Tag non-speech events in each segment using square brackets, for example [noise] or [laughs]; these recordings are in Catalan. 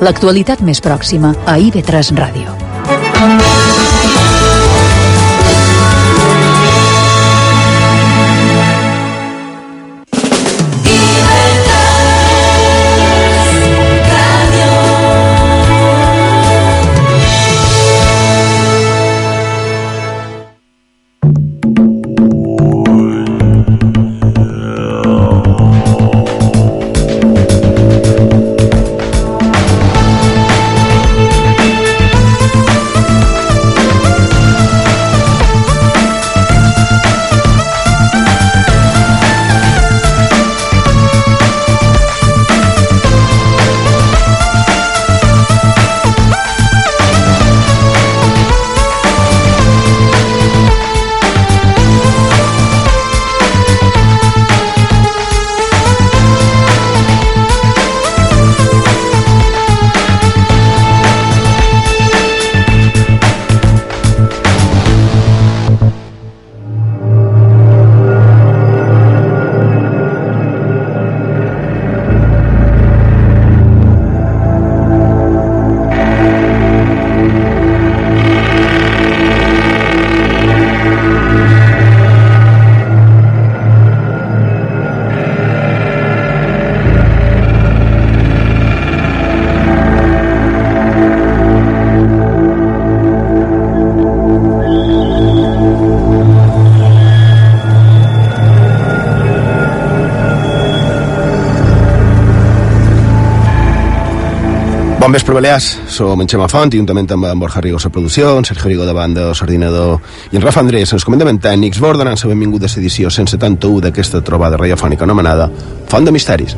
L'actualitat més pròxima a IB3 Ràdio. Bon vespre, Balears. Som en Xema Font, juntament amb en Borja Rigo, la producció, en Sergio Rigo de banda, l'ordinador, i en Rafa Andrés, els comandament tècnics, vos donant la benvinguda a l'edició 171 d'aquesta trobada radiofònica anomenada Font de Misteris.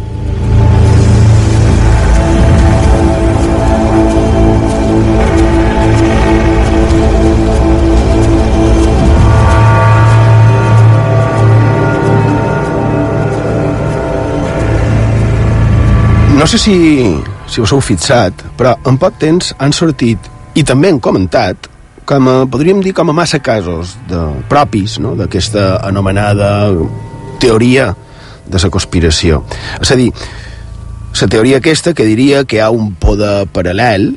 No sé si, si us heu fixat, però en poc temps han sortit, i també han comentat, com a, podríem dir com a massa casos de, propis no? d'aquesta anomenada teoria de la conspiració. És a dir, la teoria aquesta que diria que hi ha un poder paral·lel,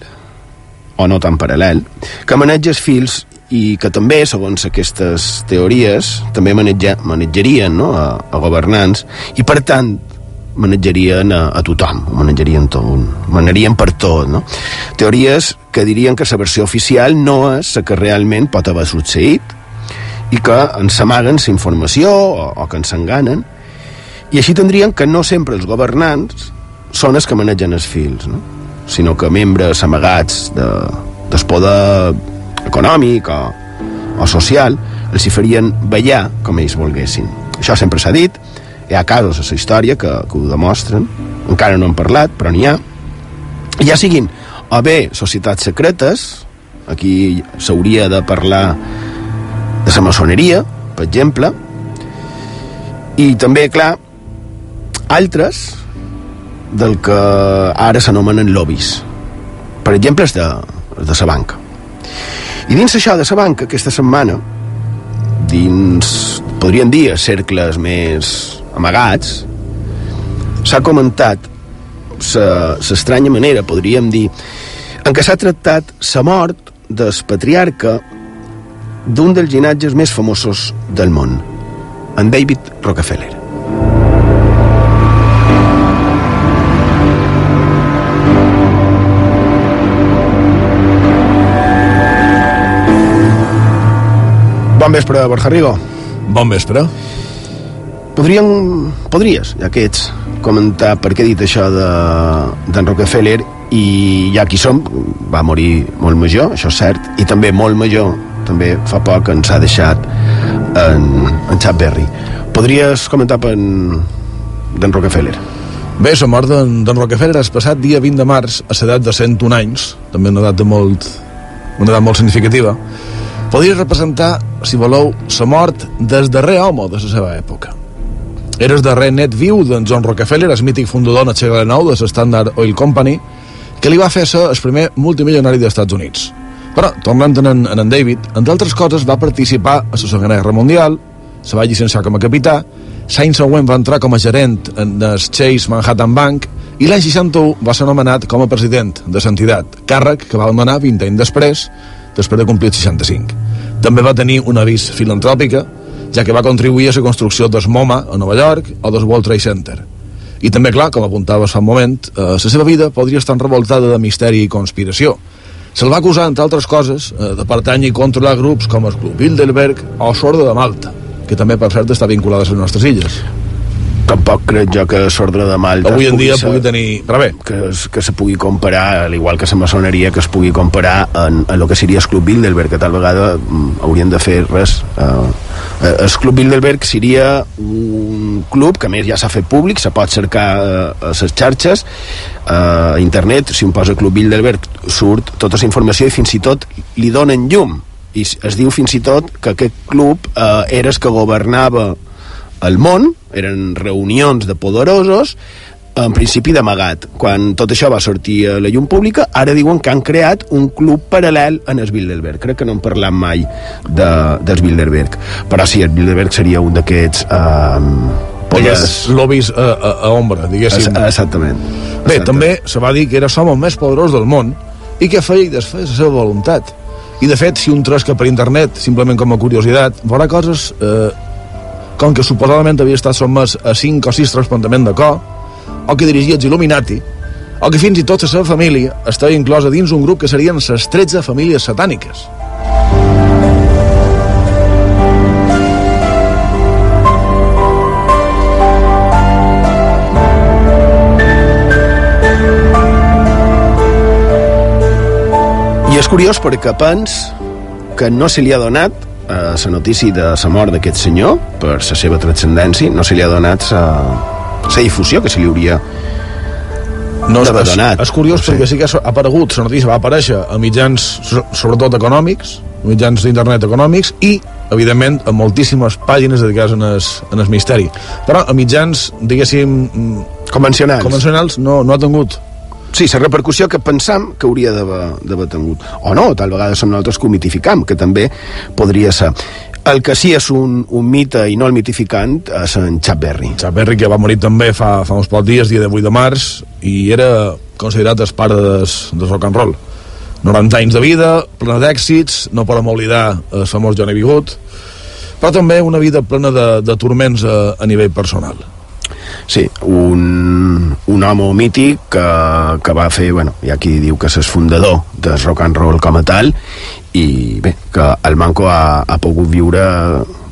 o no tan paral·lel, que maneja els fils i que també, segons aquestes teories, també maneja, manejarien no? a, a governants, i per tant manejarien a, a tothom, manejarien tot, manarien per tot, no? Teories que dirien que la versió oficial no és la que realment pot haver succeït i que ens amaguen la informació o, o que ens enganen i així tindrien que no sempre els governants són els que manegen els fils, no? sinó que membres amagats de, del poder econòmic o, o social els hi farien ballar com ells volguessin. Això sempre s'ha dit, hi ha casos a la història que, que ho demostren. Encara no han parlat, però n'hi ha. Ja siguin o bé societats secretes aquí s'hauria de parlar de la maçoneria per exemple. I també, clar altres del que ara s'anomenen lobbies per exemple és de, de la banca. I dins això de la banca aquesta setmana dins podríem dir cercles més amagats, s'ha comentat l'estranya manera, podríem dir, en què s'ha tractat la mort del patriarca d'un dels llinatges més famosos del món, en David Rockefeller. Bon vespre, Borja Rigo. Bon vespre. Podríem, podries, ja que ets, comentar per què he dit això d'en de, Rockefeller i ja qui som, va morir molt major, això és cert, i també molt major, també fa poc ens ha deixat en, en Chuck Berry. Podries comentar per d'en Rockefeller? Bé, la mort d'en Rockefeller és passat dia 20 de març a l'edat de 101 anys, també una data molt, una edat molt significativa. Podria representar, si voleu, la mort del darrer home de la seva època era el darrer net viu d'en John Rockefeller, el mític fundador del segle XIX de Standard Oil Company, que li va fer ser el primer multimilionari dels Estats Units. Però, tornant en, en, en David, entre altres coses va participar a la Segona Guerra Mundial, se va llicenciar com a capità, l'any següent va entrar com a gerent en el Chase Manhattan Bank i l'any 61 va ser nomenat com a president de l'entitat, càrrec que va demanar 20 anys després, després de complir 65. També va tenir una vis filantròpica, ja que va contribuir a la construcció del MoMA a Nova York o del World Trade Center. I també, clar, com apuntava fa un moment, eh, la seva vida podria estar revoltada de misteri i conspiració. Se'l va acusar, entre altres coses, eh, de pertany i controlar grups com el Club Bilderberg o Sorda de Malta, que també, per cert, està vinculada a les nostres illes tampoc crec jo que l'ordre de Malta avui en dia pugui tenir... però bé que, que se pugui comparar, al igual que la maçoneria que es pugui comparar en, en el que seria el Club Bilderberg, que tal vegada mm, haurien de fer res uh, el Club Bilderberg seria un club que més ja s'ha fet públic se pot cercar uh, a les xarxes uh, a internet, si un posa Club Bilderberg surt tota la informació i fins i tot li donen llum. I es diu fins i tot que aquest club uh, era el que governava el món, eren reunions de poderosos, en principi d'amagat. Quan tot això va sortir a la llum pública, ara diuen que han creat un club paral·lel en el Bilderberg. Crec que no hem parlat mai de, del Bilderberg. Però sí, el Bilderberg seria un d'aquests... Eh, polles... lobbies a, a, a ombra, diguéssim. Es, exactament. Bé, exactament. també se va dir que era som el més poderós del món i que feia i desfeia la seva voluntat. I, de fet, si un tresca per internet, simplement com a curiositat, veurà coses eh, com que suposadament havia estat sotmès a 5 o 6 transplantament de cor, o que dirigia els Illuminati, o que fins i tot la seva família estava inclosa dins un grup que serien les 13 famílies satàniques. I és curiós perquè pens que no se li ha donat eh, la notícia de la mort d'aquest senyor per la seva transcendència no se li ha donat la difusió que se li hauria no, és. És, és curiós no sé. perquè sí que ha aparegut, la notícia va aparèixer a mitjans sobretot econòmics mitjans d'internet econòmics i evidentment a moltíssimes pàgines dedicades en el, en el misteri però a mitjans, diguéssim convencionals, convencionals no, no ha tingut Sí, la repercussió que pensam que hauria d'haver tingut. O no, tal vegada som nosaltres que ho mitificam, que també podria ser. El que sí és un, un mite i no el mitificant és en Chuck Berry. Chuck Berry, que va morir també fa, fa uns pocs dies, dia de 8 de març, i era considerat el pare del, del rock and roll. 90 anys de vida, plena d'èxits, no podem oblidar el famós Johnny B. Good, però també una vida plena de, de turments a, a nivell personal. Sí, un, un home mític que, que va fer, bueno, hi ha qui diu que és fundador del rock and roll com a tal i bé, que el Manco ha, ha pogut viure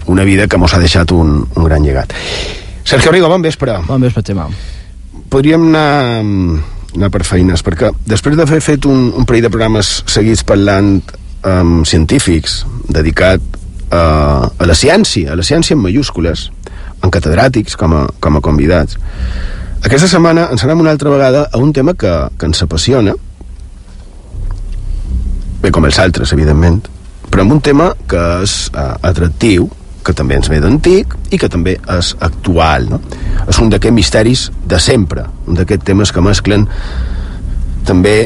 una vida que mos ha deixat un, un gran llegat. Sergio Rigo, bon vespre. Bon vespre, Xema. Podríem anar, anar per feines, perquè després d'haver fet un, un parell de programes seguits parlant amb científics dedicat a, a la ciència, a la ciència en mayúscules, en catedràtics com a, com a convidats. Aquesta setmana ens anem una altra vegada a un tema que, que ens apassiona, bé com els altres, evidentment, però amb un tema que és uh, atractiu, que també ens ve d'antic i que també és actual. No? És un d'aquests misteris de sempre, un d'aquests temes que mesclen també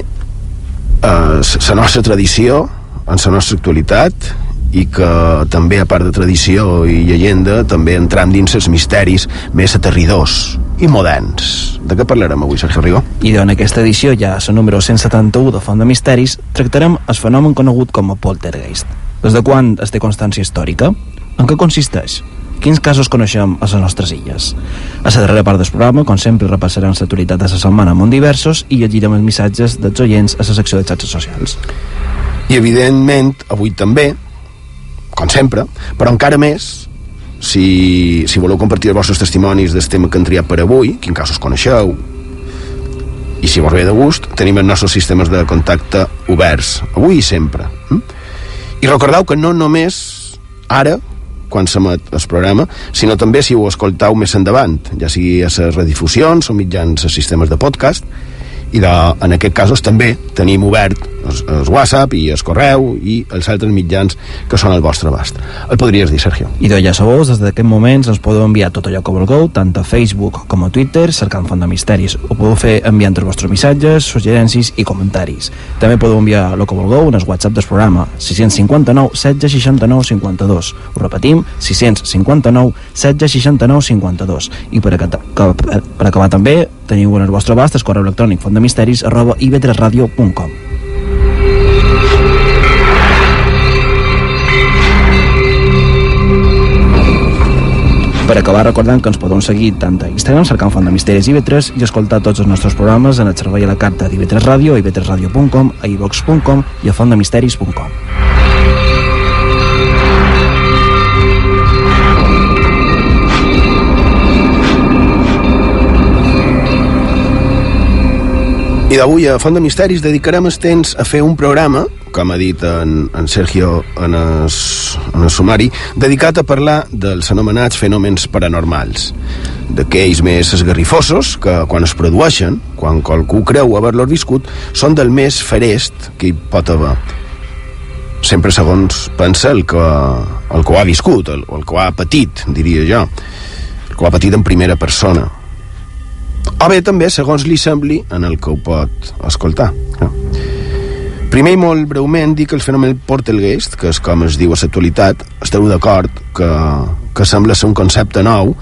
la uh, nostra tradició en la nostra actualitat i que també, a part de tradició i llegenda, també entram dins els misteris més aterridors i moderns. De què parlarem avui, Sergio Rigo? I en aquesta edició, ja la número 171 de Font de Misteris, tractarem el fenomen conegut com a poltergeist. Des de quan es té constància històrica? En què consisteix? Quins casos coneixem a les nostres illes? A la darrera part del programa, com sempre, repassarem l'actualitat de la setmana amb diversos i llegirem els missatges dels oients a la secció de xarxes socials. I, evidentment, avui també com sempre, però encara més si, si voleu compartir els vostres testimonis del tema que han triat per avui, quin casos coneixeu, i si vos ve de gust, tenim els nostres sistemes de contacte oberts, avui i sempre. Hm? I recordeu que no només ara, quan s'emet el programa, sinó també si ho escoltau més endavant, ja sigui a les redifusions o mitjans a sistemes de podcast, i de, en aquest cas també tenim obert el, el WhatsApp i el correu i els altres mitjans que són al vostre abast. El podries dir, Sergio? I de ja sabeu, des d'aquest moments ens podeu enviar tot allò que vulgueu, tant a Facebook com a Twitter, cercant Font de Misteris. Ho podeu fer enviant els vostres missatges, suggerències i comentaris. També podeu enviar el que vulgueu en el WhatsApp del programa 659 16 69 52. Ho repetim, 659 16 69 52. I per, acabar, per acabar també Teniu en el vostre abast el correu electrònic fondemisteris arroba ib3radio.com Per acabar, recordant que ens podeu seguir tant a Instagram cercant Font de Misteris IB3 i escoltar tots els nostres programes en el servei a la carta d'IB3 Ràdio, a ib3radio.com, a ivox.com i a fontdemisteris.com. I d'avui a Font de Misteris dedicarem el temps a fer un programa, com ha dit en, en Sergio en el, en el sumari, dedicat a parlar dels anomenats fenòmens paranormals, d'aquells més esgarrifosos que quan es produeixen, quan qualcú creu haver-los viscut, són del més ferest que hi pot haver. Sempre segons pensa el que, el que ho ha viscut, el, el que ho ha patit, diria jo, el que ho ha patit en primera persona o bé també segons li sembli en el que ho pot escoltar. No? Primer i molt breument dic que el fenomen Portelgeist, que és com es diu a l'actualitat, esteu d'acord que, que sembla ser un concepte nou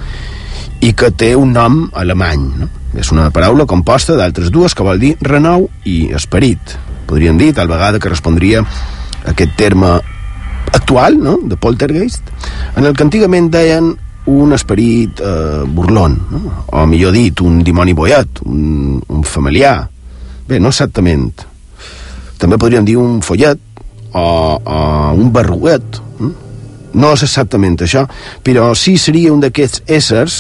i que té un nom alemany. No? És una paraula composta d'altres dues que vol dir renou i esperit. Podríem dir, tal vegada, que respondria a aquest terme actual, no?, de poltergeist, en el que antigament deien un esperit eh, burlon, no? o millor dit, un dimoni boiat, un, un familiar. Bé, no exactament. També podríem dir un follet o, o un barruguet. Eh? No és exactament això, però sí seria un d'aquests éssers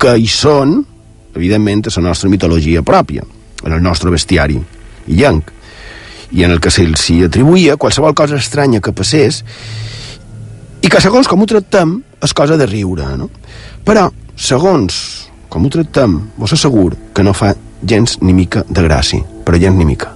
que hi són, evidentment, a la nostra mitologia pròpia, en el nostre bestiari llenc, i en el que s'hi atribuïa qualsevol cosa estranya que passés i que segons com ho tractem és cosa de riure, no? Però, segons com ho tractem, vos assegur que no fa gens ni mica de gràcia, però gens ni mica.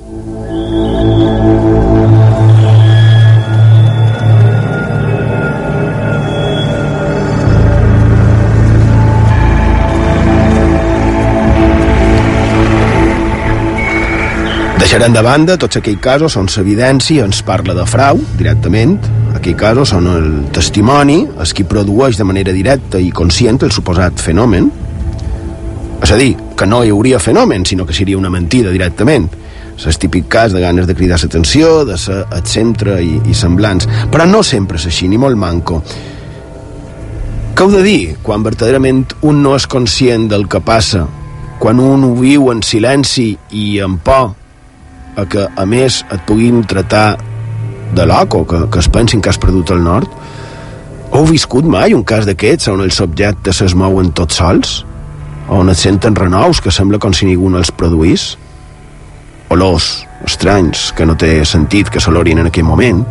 Deixarem de banda tots aquells casos on s'evidència ens parla de frau, directament, aquell casos són el testimoni, el qui produeix de manera directa i conscient el suposat fenomen, és a dir, que no hi hauria fenomen, sinó que seria una mentida directament. És el típic cas de ganes de cridar l'atenció, de ser et centre i, i semblants. Però no sempre és així, ni molt manco. Què heu de dir quan verdaderament un no és conscient del que passa, quan un ho viu en silenci i en por, a que, a més, et puguin tratar de loco, que, que es pensin que has perdut el nord? Heu viscut mai un cas d'aquests on els objectes es mouen tots sols? On et senten renous que sembla com si ningú no els produís? Olors estranys que no té sentit que s'olorin en aquell moment?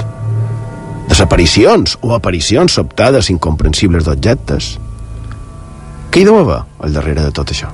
Desaparicions o aparicions sobtades incomprensibles d'objectes? Què hi deu haver al darrere de tot això?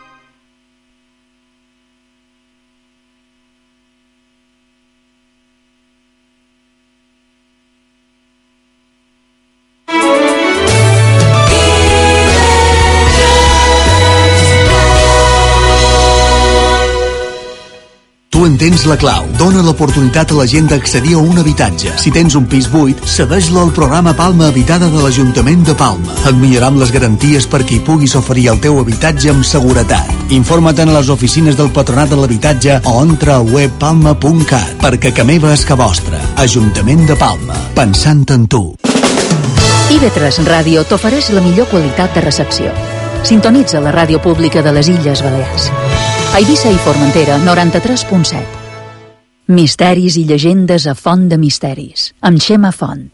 Tens la clau. Dóna l'oportunitat a la gent d'accedir a un habitatge. Si tens un pis buit, cedeix-lo al programa Palma Habitada de l'Ajuntament de Palma. Et millorarem les garanties perquè hi puguis oferir el teu habitatge amb seguretat. Informa't en les oficines del Patronat de l'Habitatge o entra al web palma.cat perquè que meva és que vostra. Ajuntament de Palma. Pensant en tu. IB3 Ràdio t'ofereix la millor qualitat de recepció. Sintonitza la ràdio pública de les Illes Balears. Eivissa i Formentera, 93.7. Misteris i llegendes a Font de Misteris, amb Xema Font.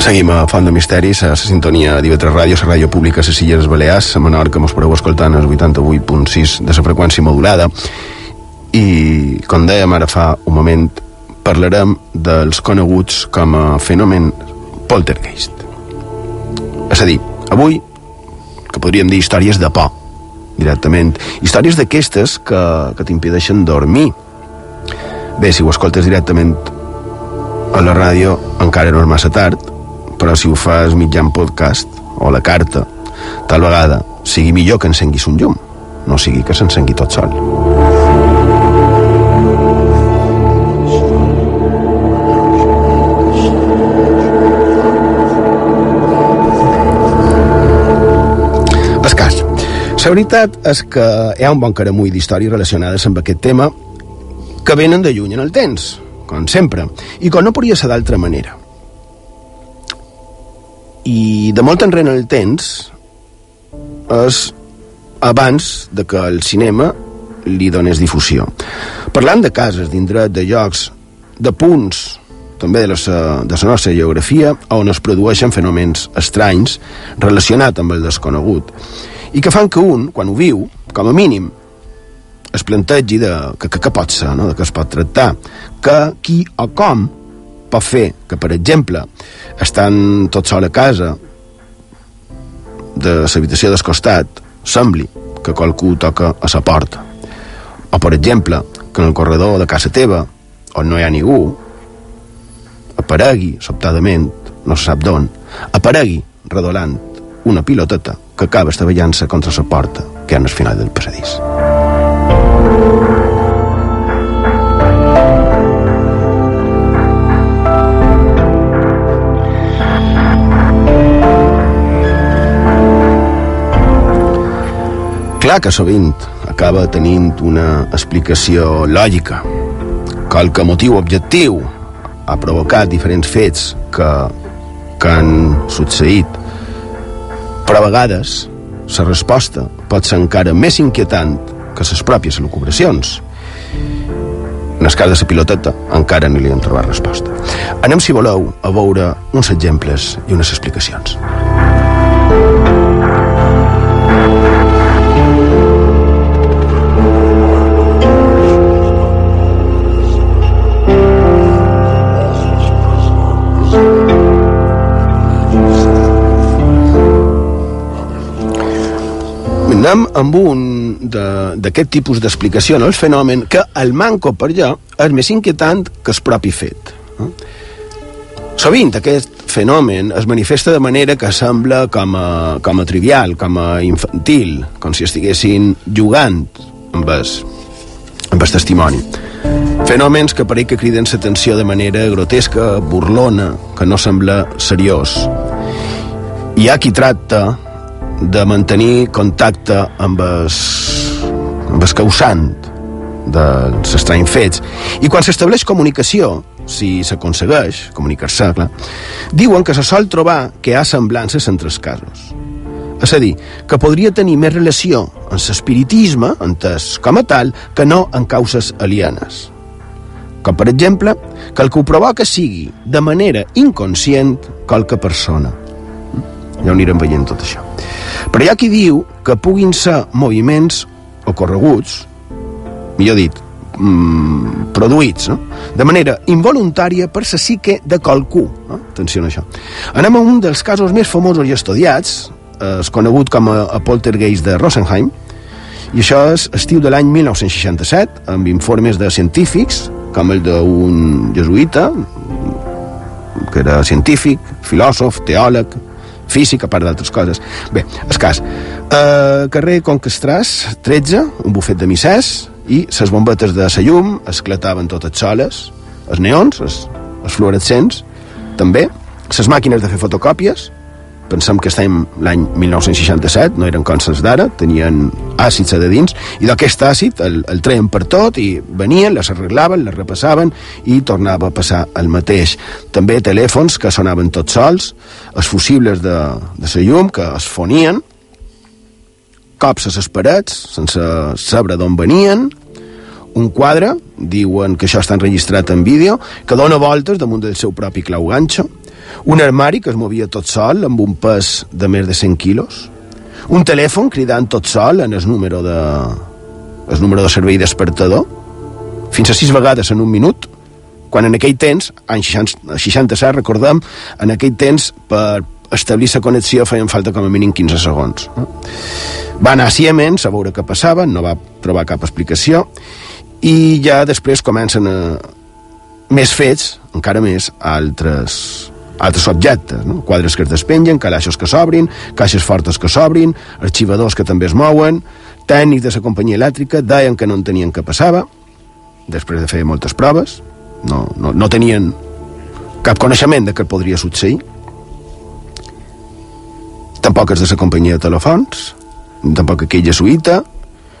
Seguim a Font de Misteris, a la sintonia d'IV3 Ràdio, la ràdio pública a les Illes Balears, a Menorca, mos podeu escoltant el 88.6 de la freqüència modulada. I, com dèiem ara fa un moment, parlarem dels coneguts com a fenomen poltergeist. És a dir, avui, que podríem dir històries de por, directament. Històries d'aquestes que, que t'impedeixen dormir. Bé, si ho escoltes directament a la ràdio encara no és massa tard, però si ho fas mitjan podcast o la carta, tal vegada sigui millor que encenguis un llum, no sigui que s'encengui tot sol. La veritat és que hi ha un bon caramull d'històries relacionades amb aquest tema que venen de lluny en el temps, com sempre, i com no podria ser d'altra manera. I de molt enrere el temps és abans de que el cinema li donés difusió. Parlant de cases, d'indret, de llocs, de punts, també de la, de la nostra geografia, on es produeixen fenòmens estranys relacionats amb el desconegut, i que fan que un, quan ho viu, com a mínim, es plantegi de que pot ser, no? de què es pot tractar, que qui o com pot fer que, per exemple, estan tot sol a casa de l'habitació del costat sembli que qualcú toca a la porta o per exemple que en el corredor de casa teva on no hi ha ningú aparegui sobtadament no se sap d'on aparegui redolant una piloteta que acaba estavellant-se contra la porta que hi ha al final del passadís. Clar que sovint acaba tenint una explicació lògica, qualque motiu objectiu ha provocat diferents fets que, que han succeït, però a vegades la resposta pot ser encara més inquietant que les pròpies elucubracions. En el cas de la piloteta encara no li han trobat resposta. Anem, si voleu, a veure uns exemples i unes explicacions. Anem amb un d'aquest tipus d'explicació en el fenomen que el manco per allò és més inquietant que el propi fet. Sovint aquest fenomen es manifesta de manera que sembla com a, com a trivial, com a infantil, com si estiguessin jugant amb el, amb el testimoni. Fenòmens que pareix que criden l'atenció de manera grotesca, burlona, que no sembla seriós. Hi ha qui tracta de mantenir contacte amb el, amb el causant dels estranys fets. I quan s'estableix comunicació, si s'aconsegueix comunicar-se, diuen que se sol trobar que hi ha semblances entre els casos. És a dir, que podria tenir més relació amb l'espiritisme, entès com a tal, que no en causes alienes. Com, per exemple, que el que ho provoca sigui, de manera inconscient, qualque persona. Ja ho anirem veient tot això. Però hi ha qui diu que puguin ser moviments o correguts, millor dit, mm, produïts, no? de manera involuntària per la psique de qualcú. No? Atenció a això. Anem a un dels casos més famosos i estudiats, eh, conegut com a, a poltergeist de Rosenheim, i això és estiu de l'any 1967, amb informes de científics, com el d'un jesuïta, que era científic, filòsof, teòleg, físic, a part d'altres coses. Bé, el cas. Eh, carrer Conquestràs, 13, un bufet de missès, i les bombetes de la llum esclataven totes soles, els neons, els, els fluorescents, també, les màquines de fer fotocòpies, pensem que estem l'any 1967, no eren com d'ara, tenien àcids de dins, i d'aquest àcid el, el treien per tot i venien, les arreglaven, les repassaven i tornava a passar el mateix. També telèfons que sonaven tots sols, els fusibles de, de la llum que es fonien, cops a les parets, sense saber d'on venien, un quadre, diuen que això està enregistrat en vídeo, que dona voltes damunt del seu propi clau ganxo, un armari que es movia tot sol amb un pes de més de 100 quilos, un telèfon cridant tot sol en el número de, el número de servei despertador, fins a sis vegades en un minut, quan en aquell temps, any 60, 67, recordem, en aquell temps per establir la connexió feien falta com a mínim 15 segons. Va anar a Siemens a veure què passava, no va trobar cap explicació, i ja després comencen a, més fets, encara més, altres, altres objectes, no? quadres que es despengen, calaixos que s'obrin, caixes fortes que s'obrin, arxivadors que també es mouen, tècnics de la companyia elèctrica deien que no entenien què passava, després de fer moltes proves, no, no, no tenien cap coneixement de què podria succeir, tampoc és de la companyia de telefons, tampoc aquell jesuïta,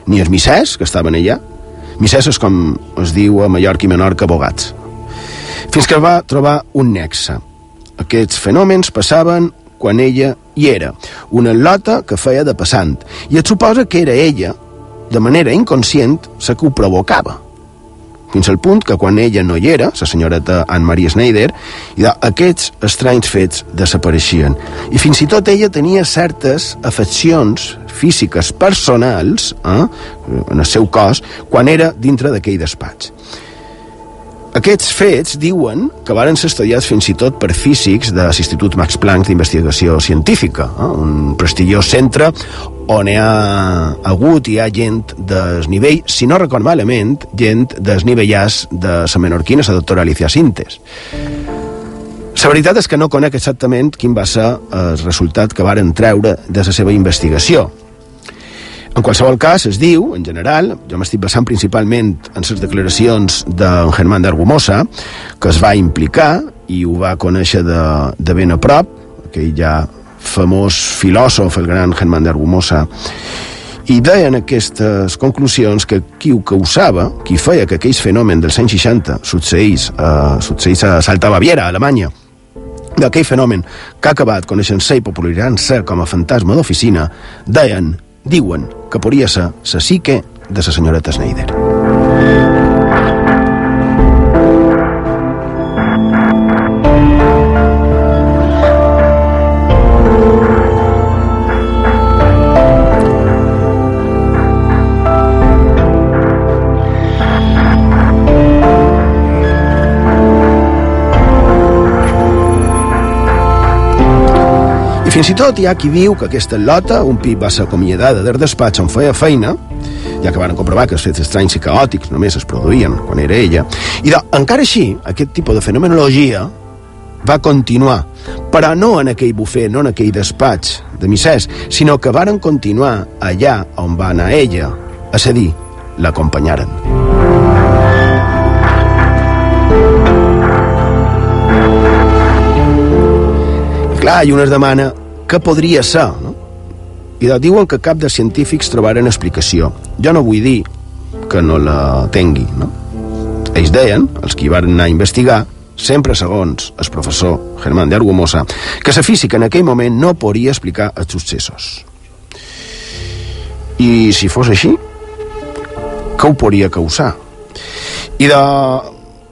ni els missers que estaven allà. Missers és com es diu a Mallorca i Menorca abogats. Fins que va trobar un nexe. Aquests fenòmens passaven quan ella hi era, una lota que feia de passant, i et suposa que era ella, de manera inconscient, la que ho provocava fins al punt que quan ella no hi era, la senyoreta Anne-Marie Schneider, i aquests estranys fets desapareixien. I fins i tot ella tenia certes afeccions físiques personals eh, en el seu cos quan era dintre d'aquell despatx. Aquests fets diuen que varen ser estudiats fins i tot per físics de l'Institut Max Planck d'Investigació Científica, eh? un prestigiós centre on hi ha hagut hi ha gent desnivell, si no record malament, gent desnivellats de la menorquina, la doctora Alicia Sintes. La veritat és que no conec exactament quin va ser el resultat que varen treure de la seva investigació. En qualsevol cas, es diu, en general, jo m'estic basant principalment en les declaracions d'en Germán d'Argumosa, que es va implicar i ho va conèixer de, de ben a prop, aquell ja famós filòsof, el gran Germán de Argumosa, i deien aquestes conclusions que qui ho causava, qui feia que aquells fenomen dels anys 60 succeís, uh, succeís a Salta Baviera, a Alemanya, d'aquell fenomen que ha acabat coneixent-se i popularitzant-se com a fantasma d'oficina, deien, diuen, que podria ser la psique de la senyoreta Schneider. Fins i tot hi ha qui diu que aquesta lota, un pip va ser acomiadada del despatx on feia feina, ja que van comprovar que els fets estranys i caòtics només es produïen quan era ella, i de, encara així, aquest tipus de fenomenologia va continuar, però no en aquell bufet, no en aquell despatx de missers, sinó que varen continuar allà on va anar ella, a cedir, l'acompanyaren. Clar, i un es demana què podria ser, no? I diuen que cap de científics trobaren explicació. Jo no vull dir que no la tingui, no? Ells deien, els que hi van anar a investigar, sempre segons el professor Germán de Argumosa, que la física en aquell moment no podria explicar els successos. I si fos així, què ho podria causar? I de...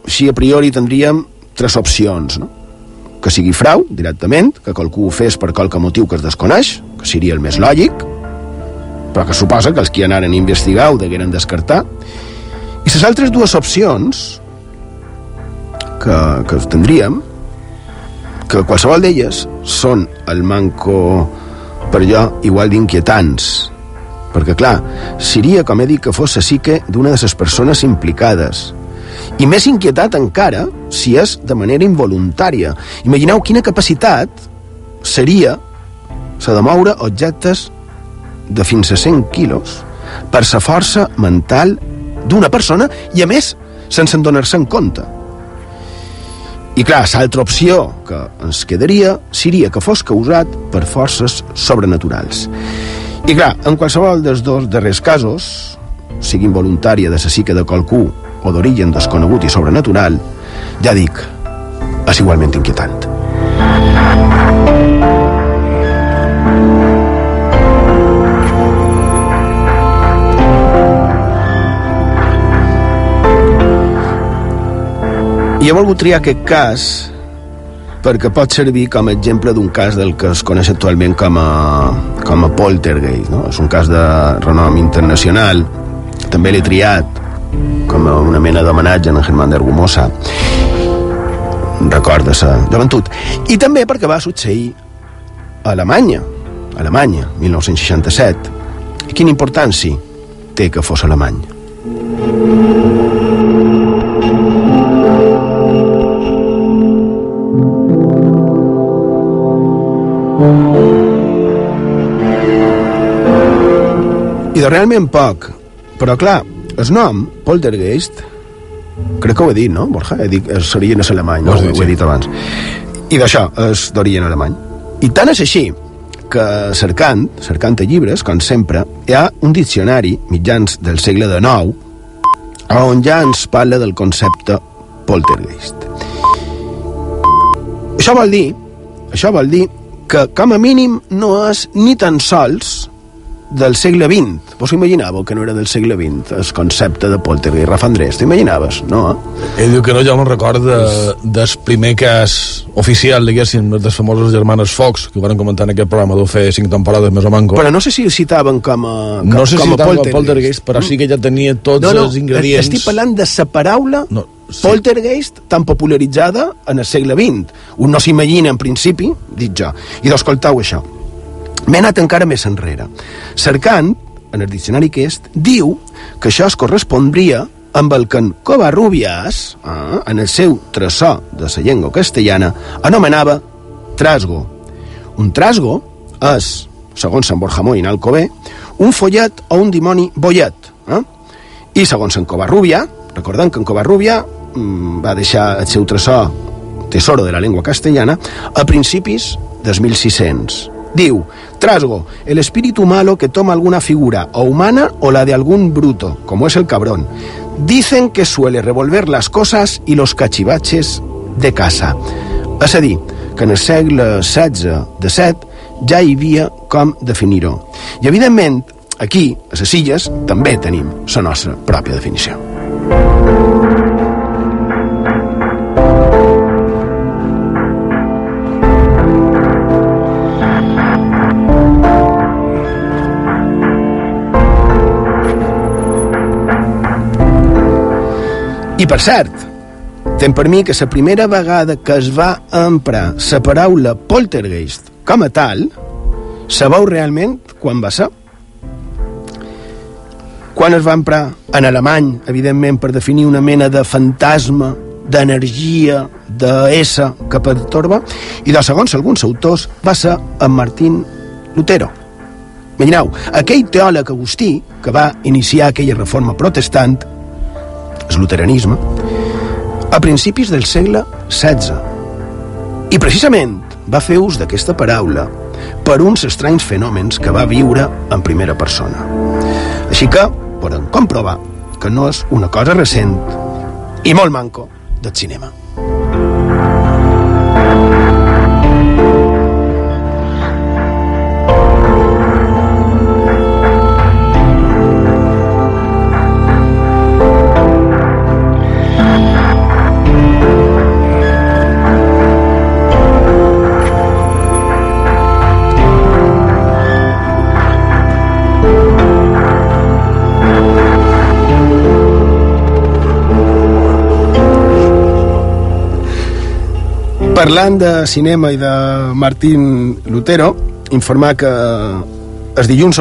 Si a priori tindríem tres opcions, no? Que sigui frau, directament, que qualcú ho fes per qualque motiu que es desconeix, que seria el més lògic, però que suposa que els que anaren a investigar ho degueren descartar. I les altres dues opcions que, que tindríem, que qualsevol d'elles són el manco per jo igual d'inquietants, perquè clar, seria, com he dit, que fos la psique d'una de les persones implicades, i més inquietat encara si és de manera involuntària. Imagineu quina capacitat seria la de moure objectes de fins a 100 quilos per la força mental d'una persona i, a més, sense donar-se en compte. I clar, l'altra opció que ens quedaria seria que fos causat per forces sobrenaturals. I clar, en qualsevol dels dos darrers casos, sigui involuntària de la psique de qualcú o d'origen desconegut i sobrenatural, ja dic, és igualment inquietant. I he volgut triar aquest cas perquè pot servir com a exemple d'un cas del que es coneix actualment com a, com a poltergeist. No? És un cas de renom internacional, també l'he triat com una mena d'homenatge en Germán de Argumosa, de sa joventut. I també perquè va succeir a Alemanya, Alemanya, 1967. I quina importància té que fos alemany? I de realment poc. Però clar, el nom, Poltergeist, crec que ho he dit, no, Borja? He dit, és d'origen és alemany, no? Ho dit, ho he sí. dit abans. I d'això, és d'origen alemany. I tant és així que cercant, cercant a llibres, com sempre, hi ha un diccionari mitjans del segle XIX on ja ens parla del concepte poltergeist. Això vol dir, això vol dir que com a mínim no és ni tan sols del segle XX. Vos imaginàveu que no era del segle XX el concepte de poltergeist? Rafa Andrés, t'ho imaginaves? No? Ell diu que no, jo me'n record de, del primer cas oficial, diguéssim, de les famoses germanes Fox, que ho van comentar en aquest programa, deu fer cinc temporades més o manco. Però no sé si el citaven com a, com, no sé com si a estava poltergeist. poltergeist, però sí que ja tenia tots no, no, els ingredients. estic parlant de la paraula No, sí. poltergeist tan popularitzada en el segle XX. Un no s'imagina, en principi, dic jo. I d'escoltau això. M'he anat encara més enrere. Cercant, en el diccionari aquest, diu que això es correspondria amb el que en Covarrubias, eh, en el seu tresó de la llengua castellana, anomenava trasgo. Un trasgo és, segons Sant Borja Moy en Alcobé, un follet o un dimoni bollet. Eh? I segons en Covarrubia, recordem que en Covarrubia mm, va deixar el seu tresó tesoro de la llengua castellana a principis dels 1600. Diu, trasgo, el espíritu malo que toma alguna figura, o humana o la de algún bruto, como es el cabrón. Dicen que suele revolver las cosas y los cachivaches de casa. És a dir, que en el segle XVI, de set, ja hi havia com definir-ho. I, evidentment, aquí, a les illes, també tenim la nostra pròpia definició. I per cert, tem per mi que la primera vegada que es va emprar la paraula poltergeist com a tal, sabeu realment quan va ser? Quan es va emprar en alemany, evidentment, per definir una mena de fantasma, d'energia, d'essa que pertorba, i de segons alguns autors va ser en Martín Lutero. Imagineu, aquell teòleg agustí que va iniciar aquella reforma protestant, luteranisme, a principis del segle XVI. I precisament va fer ús d'aquesta paraula per uns estranys fenòmens que va viure en primera persona. Així que podem comprovar que no és una cosa recent i molt manco del cinema. Parlant de cinema i de Martín Lutero, informar que els dilluns,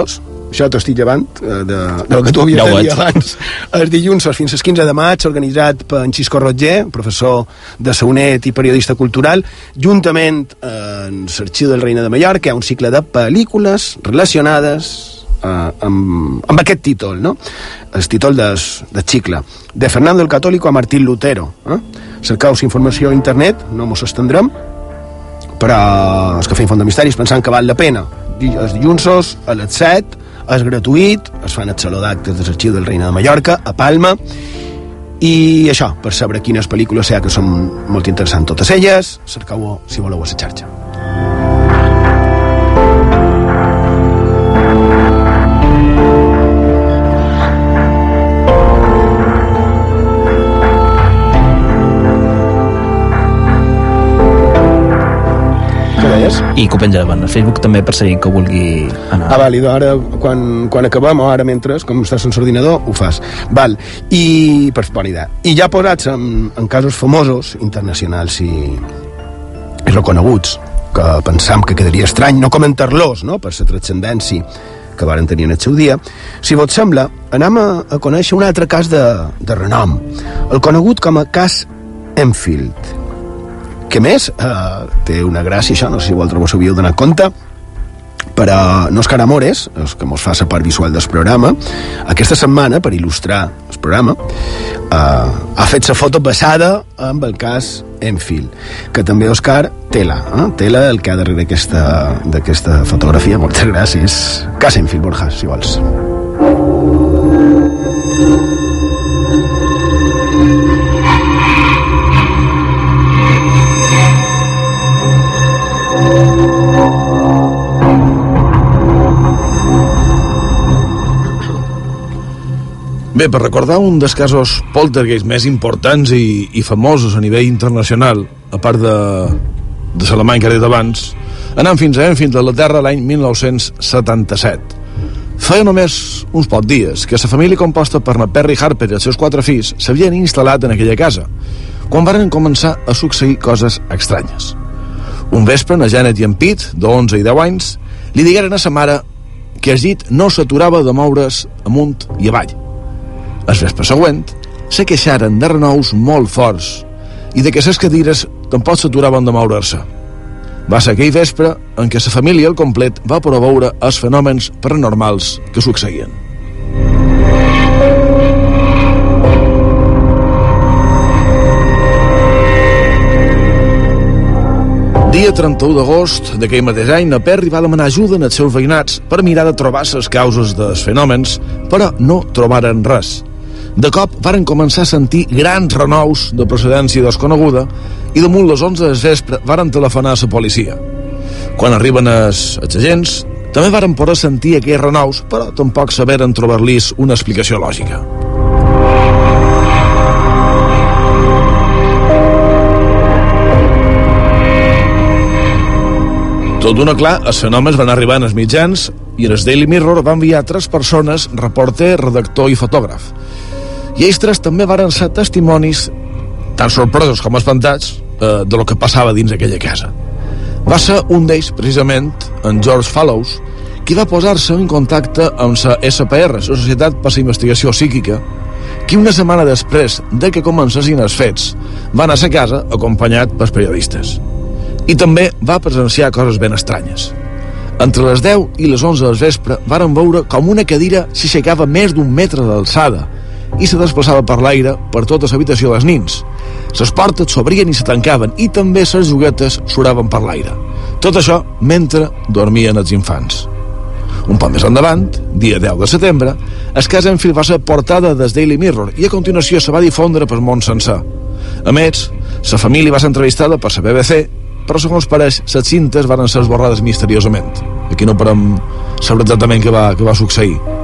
això t'ho estic llevant eh, de, del que tu havies Ja de dir abans, els dilluns fins al 15 de maig, organitzat per en Xisco Roger, professor de Saunet i periodista cultural, juntament eh, en l'Arxiu del Reina de Mallorca, hi ha un cicle de pel·lícules relacionades eh, amb, amb aquest títol, no? el títol del, del cicle, de Fernando el Católico a Martín Lutero. Eh? Cercaus informació a internet, no mos estendrem, però els que feim Font de Misteris pensant que val la pena. Els dilluns a les 7, és gratuït, es fan el saló d'actes de l'Arxiu del Reina de Mallorca, a Palma, i això, per saber quines pel·lícules hi ha que són molt interessants totes elles, cercau-ho si voleu a la xarxa. I que ho penjaven al Facebook també per seguir que vulgui anar. Ah, vàlid, ara quan, quan acabem o ara mentre, com estàs sense ordinador, ho fas. Val. I, per idea. I ja posats en, en casos famosos, internacionals i, i reconeguts, que pensam que quedaria estrany no comentar-los, no?, per la transcendència que varen tenir en el seu dia, si vos sembla, anem a, a conèixer un altre cas de, de renom, el conegut com a cas Enfield que més eh, té una gràcia això, no sé si vosaltres vos havíeu donat compte però no és Caramores, és que mos fa la part visual del programa, aquesta setmana, per il·lustrar el programa, eh, ha fet la foto basada amb el cas Enfield, que també Òscar tela, eh? tela el que ha darrere d'aquesta fotografia. Moltes gràcies. Cas Enfield, Borja, si vols. Bé, per recordar un dels casos poltergeist més importants i, i famosos a nivell internacional, a part de, de Salamany que he dit abans, anant fins a fins a la Terra l'any 1977. Feia només uns pocs dies que la família composta per na Perry Harper i els seus quatre fills s'havien instal·lat en aquella casa, quan varen començar a succeir coses estranyes. Un vespre, na Janet i en Pete, de 11 i 10 anys, li digueren a sa mare que el llit no s'aturava de moure's amunt i avall el vespre següent, se queixaren de renous molt forts i de que les cadires tampoc s'aturaven de moure's-se. Va ser aquell vespre en què la família al complet va poder veure els fenòmens paranormals que succeïen. Dia 31 d'agost d'aquell mateix any, na Perry va demanar ajuda als seus veïnats per mirar de trobar les causes dels fenòmens, però no trobaren res. De cop varen començar a sentir grans renous de procedència desconeguda i damunt les 11 de vespre varen telefonar a la policia. Quan arriben els, els agents, també varen poder sentir aquells renous, però tampoc saberen trobar-lis una explicació lògica. Tot d'una clar, els fenòmens van arribar en els mitjans i en el Daily Mirror va enviar tres persones, reporter, redactor i fotògraf i ells tres també varen ser testimonis tan sorpresos com espantats eh, de lo que passava dins aquella casa. Va ser un d'ells, precisament, en George Fallows, qui va posar-se en contacte amb la SPR, la Societat per la Investigació Psíquica, qui una setmana després de que comencessin els fets va anar a sa casa acompanyat pels periodistes. I també va presenciar coses ben estranyes. Entre les 10 i les 11 del vespre varen veure com una cadira s'aixecava més d'un metre d'alçada i se desplaçava per l'aire per tota l'habitació dels nins. Les portes s'obrien i se tancaven i també les juguetes suraven per l'aire. Tot això mentre dormien els infants. Un poc més endavant, dia 10 de setembre, es cas en fil va ser portada des Daily Mirror i a continuació se va difondre pel món sencer. A més, la família va ser entrevistada per la BBC, però segons pareix, les cintes van ser esborrades misteriosament. Aquí no podem saber exactament què va, què va succeir.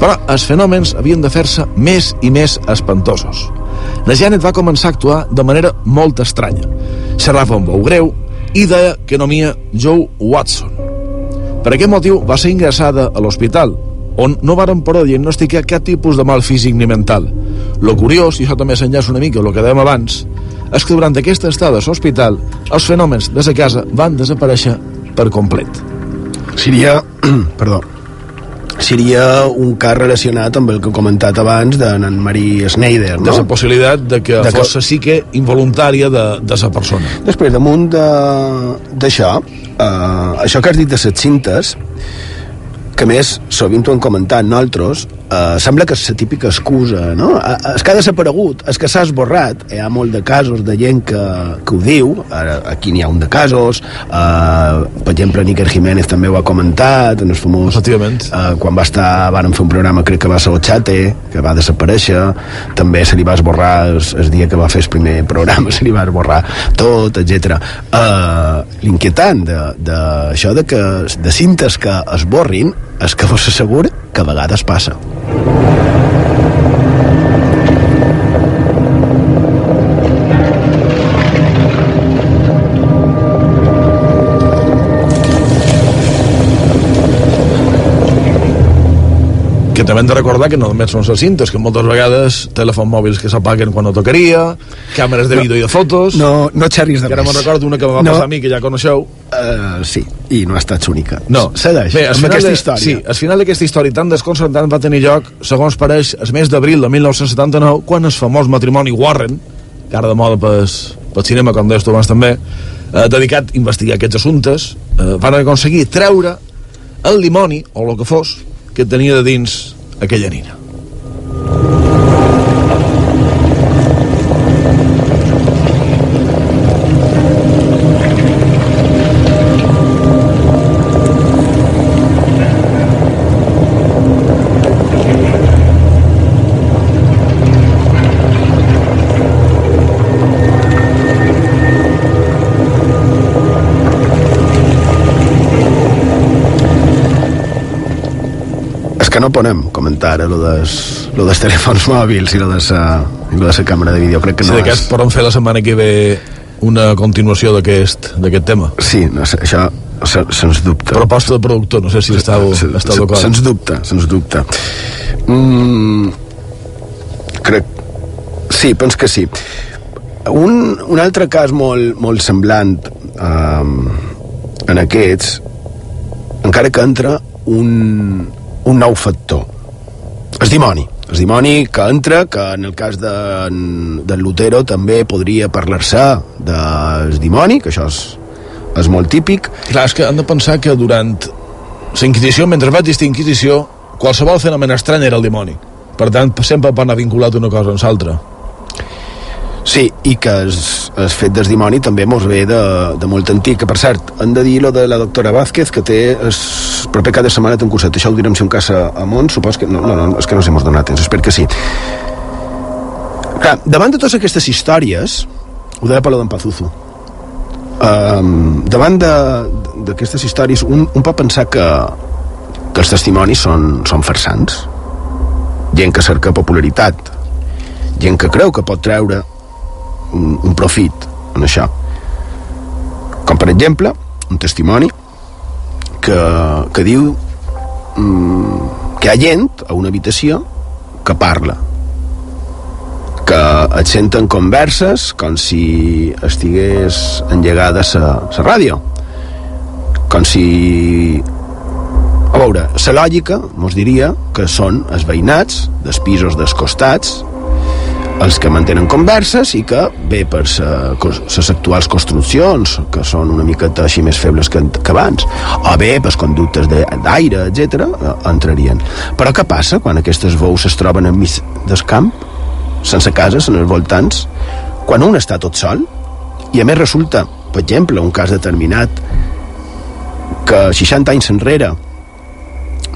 Però els fenòmens havien de fer-se més i més espantosos. La Janet va començar a actuar de manera molt estranya. Xerrava amb veu greu i deia que nomia Joe Watson. Per aquest motiu va ser ingressada a l'hospital, on no varen poder diagnosticar cap tipus de mal físic ni mental. Lo curiós, i això també s'enllaça una mica el que dèiem abans, és que durant aquesta estada a l'hospital els fenòmens de la casa van desaparèixer per complet. Seria... [clears throat] perdó seria un cas relacionat amb el que he comentat abans de en Marie Schneider, no? De la possibilitat de que de fos que... sí que involuntària de, de la persona. Després, damunt d'això, de, eh, això que has dit de les cintes, que més sovint ho hem comentat nosaltres, eh, sembla que és la típica excusa, no? És que ha desaparegut, és que s'ha esborrat. Hi ha molt de casos de gent que, que ho diu, ara, aquí n'hi ha un de casos, eh, per exemple, Níker Jiménez també ho ha comentat, en el famós... Efectivament. Eh, quan va estar, van fer un programa, crec que va ser Ochate, que va desaparèixer, també se li va esborrar el, el dia que va fer el primer programa, [laughs] se li va esborrar tot, etc. Eh, L'inquietant d'això de, de, que de cintes que esborrin és que vos asseguro que a vegades passa que també hem de recordar que no només són les cintes, que moltes vegades telèfons mòbils que s'apaguen quan no tocaria, càmeres de no, vídeo i de fotos... No, no xerris de que res. Ara me'n recordo una que va no. passar a mi, que ja coneixeu. Uh, sí, i no ha estat única. No. Segueix, Bé, amb aquesta de, història. Sí, al final d'aquesta història tan desconcertant va tenir lloc, segons pareix, el mes d'abril de 1979, quan el famós matrimoni Warren, que ara de moda pel, pel cinema, com deies tu abans també, eh, dedicat a investigar aquests assumptes, eh, van aconseguir treure el limoni, o el que fos, que tenia de dins aquella nina. No podem comentar ara lo des, lo dels telèfons [laughs] mòbils i lo de sa, i lo de sa càmera de vídeo. Crec que Si no de cas podem fer la setmana que ve una continuació d'aquest tema. Sí, no sé, això se- se'ns dubta. Proposta de productor, no sé si estàu se- d'acord. Se'ns dubta, se'ns dubta. Mm, crec... Sí, pens que sí. Un, un altre cas molt, molt semblant um, en aquests, encara que entra un, un nou factor. El dimoni. El dimoni que entra, que en el cas de, de Lutero també podria parlar-se del dimoni, que això és, és molt típic, Clar, és que han de pensar que durant la Inquisició, mentre va existir Inquisició, qualsevol fenomen estrany era el dimoni. Per tant, sempre va anar vinculat una cosa amb l'altra. Sí, i que el, el fet del dimoni també mos ve de, de molt antic, que per cert, han de dir lo de la doctora Vázquez, que té el proper cada setmana té un curset, això ho direm si un cas a, a Mont, supos que... No, no, no, és que no s'hemos donat temps, espero que sí. Clar, davant de totes aquestes històries, ho deia Palo d'en Pazuzu, um, davant d'aquestes històries, un, un pot pensar que, que els testimonis són, són farsants, gent que cerca popularitat, gent que creu que pot treure un, un profit en això. Com per exemple, un testimoni que, que diu mm, que hi ha gent a una habitació que parla que et senten converses com si estigués engegada la ràdio com si a veure, la lògica mos diria que són els veïnats dels pisos dels costats els que mantenen converses i que bé per les actuals construccions que són una miqueta així més febles que, que abans o bé per conductes d'aire, etc entrarien. Però què passa quan aquestes veus es troben enmig del camp sense cases en els voltants quan un està tot sol? I a més resulta, per exemple, un cas determinat que 60 anys enrere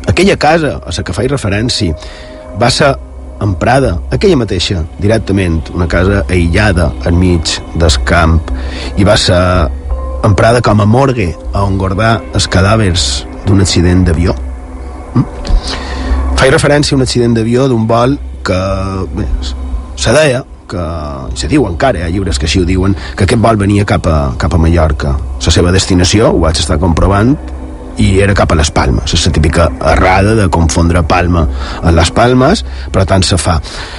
aquella casa a la que faig referència va ser emprada, aquella mateixa, directament, una casa aïllada enmig del camp, i va ser emprada com a morgue on guardar els cadàvers d'un accident d'avió. Mm? Faig referència a un accident d'avió d'un vol que bé, se deia que se diu encara, hi ha llibres que així ho diuen, que aquest vol venia cap a, cap a Mallorca. La seva destinació, ho vaig estar comprovant, i era cap a les Palmes, és la típica errada de confondre Palma amb les Palmes, però tant se fa.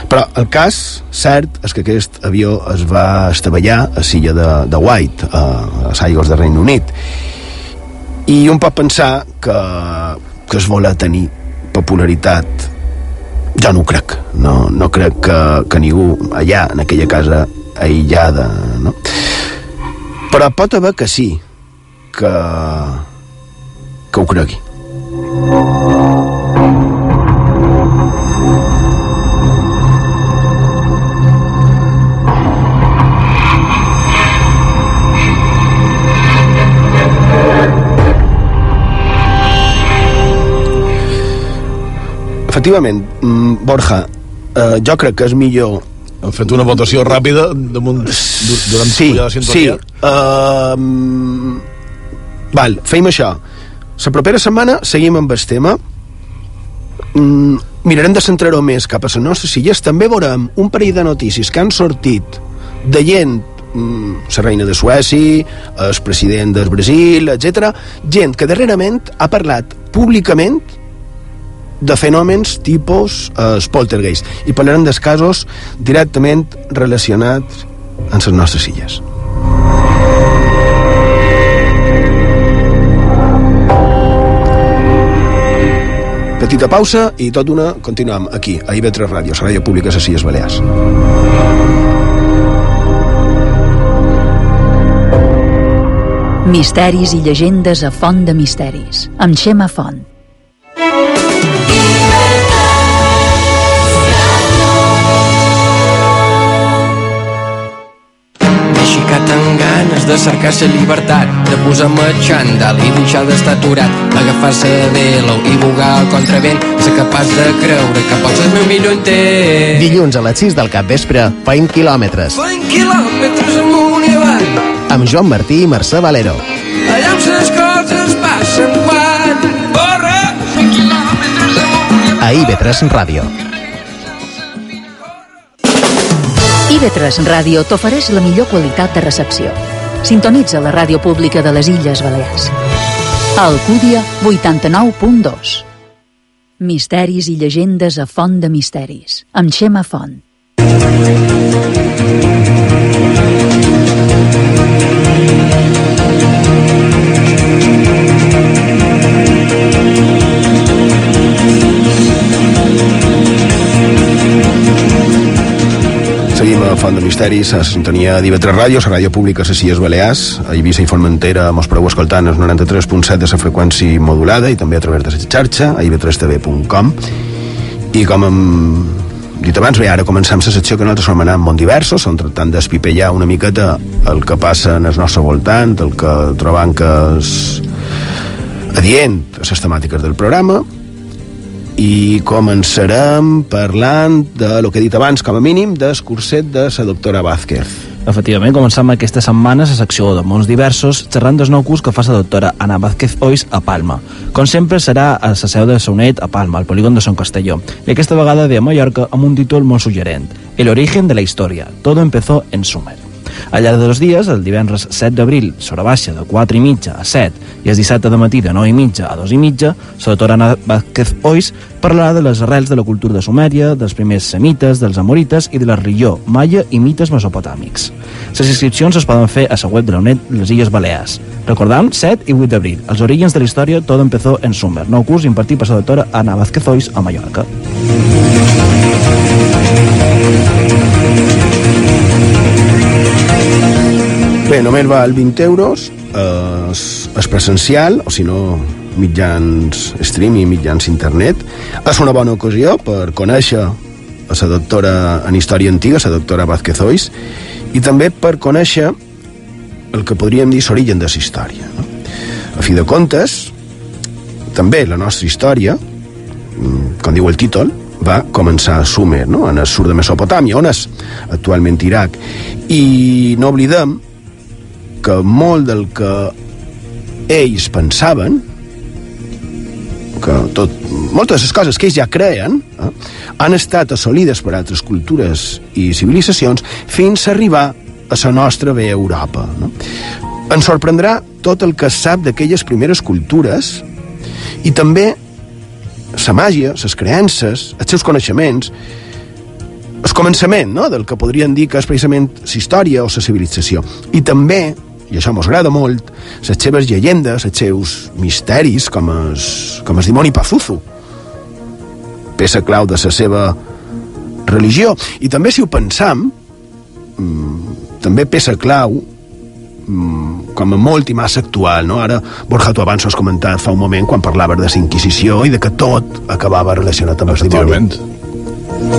Però el cas cert és que aquest avió es va estavellar a l'illa de, de White, a, a les aigües de Regne Unit. I un pot pensar que, que es voler tenir popularitat jo no ho crec no, no crec que, que ningú allà en aquella casa aïllada no? però pot haver que sí que que ho cregui efectivament mm, Borja eh, jo crec que és millor Hem fet una votació ràpida damunt, du- durant sí, la sí. Uh, val, feim això. La propera setmana seguim amb el tema. Mm, mirarem de centrar-ho més cap a les nostres illes. També veurem un parell de notícies que han sortit de gent mm, la reina de Suècia, el president del Brasil, etc. Gent que darrerament ha parlat públicament de fenòmens tipus eh, poltergeist i parlarem dels casos directament relacionats amb les nostres illes. Petita pausa i tot una continuem aquí, a IB3 Ràdio, pública de les Illes Balears. Misteris i llegendes a Font de Misteris, amb Xema Font. De cercar la llibertat, de posar-me xandall i deixar d'estar aturat, agafar-se de l'ou i bugar el contravent, ser capaç de creure que pots el meu millor intent. Dilluns a les 6 del capvespre, Feim quilòmetres. Feim quilòmetres amunt i avall. Amb Joan Martí i Mercè Valero. Allà on les coses passen quan... Corre! Feim quilòmetres amunt i avall. A IB3 Ràdio. IB3 Ràdio t'ofereix la millor qualitat de recepció. Sintonitza la ràdio pública de les Illes Balears. Alcúdia, 89.2. Misteris i llegendes a Font de Misteris, amb Xema Font. Font de Misteris, a sintonia d'IV3 Ràdio, la ràdio pública de Illes Balears, a Eivissa i Formentera mos podeu escoltant el 93.7 de la freqüència modulada i també a través de la xarxa, a iv3tv.com i com hem dit abans, bé, ara comencem la secció que nosaltres som anant molt diversos, som tractant d'espipellar una miqueta el que passa en el nostre voltant, el que trobam que és adient a les temàtiques del programa i començarem parlant de lo que he dit abans, com a mínim, del curset de la doctora Vázquez. Efectivament, començam aquesta setmana la secció de mons diversos xerrant dels nou curs que fa la doctora Ana Vázquez Ois a Palma. Com sempre serà a la seu de Saunet a Palma, al polígon de Son Castelló, i aquesta vegada de Mallorca amb un títol molt suggerent, El origen de la història, todo empezó en Sumer. Al llarg de dos dies, el divendres 7 d'abril, sobre baixa de 4 i mitja a 7 i el dissabte de matí de 9 i mitja a 2 i mitja, Ana Vázquez Ois parlarà de les arrels de la cultura de Sumèria, dels primers semites, dels amorites i de la religió maia i mites mesopotàmics. Les inscripcions es poden fer a la web de la UNED les Illes Balears. Recordam, 7 i 8 d'abril. Els orígens de la història tot empezó en Sumer, nou curs impartit per la doctora Ana Vázquez Ois a Mallorca. Bé, només val 20 euros, eh, és, és presencial, o si no, mitjans streaming, mitjans internet. És una bona ocasió per conèixer a la doctora en història antiga, la doctora Vázquez Ois, i també per conèixer el que podríem dir l'origen de la història. No? A fi de comptes, també la nostra història, mm, com diu el títol, va començar a Sumer, no? en el sud de Mesopotàmia, on és actualment Iraq. I no oblidem que molt del que ells pensaven que tot, moltes de les coses que ells ja creien eh, han estat assolides per altres cultures i civilitzacions fins a arribar a la nostra bé Europa. No? Ens sorprendrà tot el que sap d'aquelles primeres cultures i també la màgia, les creences, els seus coneixements, el començament no? del que podrien dir que és precisament la història o la civilització. I també i això mos agrada molt, les seves llegendes, els seus misteris, com el, com el dimoni Pazuzu, peça clau de la seva religió. I també, si ho pensam, mmm, també peça clau mmm, com a molt i massa actual, no? Ara, Borja, tu abans has comentat fa un moment quan parlaves de la Inquisició i de que tot acabava relacionat amb el dimoni.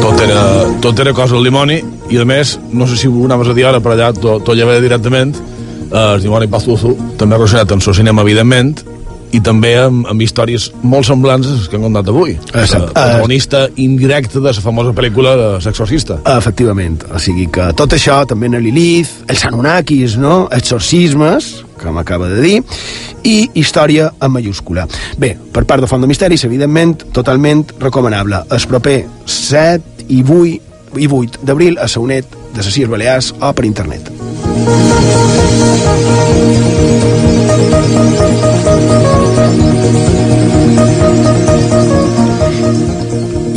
Tot era, tot era cosa del dimoni i a més, no sé si ho anaves a dir ara, però allà ja ve directament eh, el dimoni Pazuzu, també relacionat amb el cinema, evidentment, i també amb, amb històries molt semblants a les que hem contat avui. Exacte. El protagonista indirecte de la famosa pel·lícula de L'Exorcista. Efectivament. O sigui que tot això, també en Lilith, els Anunnakis, no? exorcismes, que m'acaba de dir, i història en mayúscula. Bé, per part de Font de Misteris, evidentment, totalment recomanable. El proper 7 i 8, i 8 d'abril a Saunet de les Balears o per internet.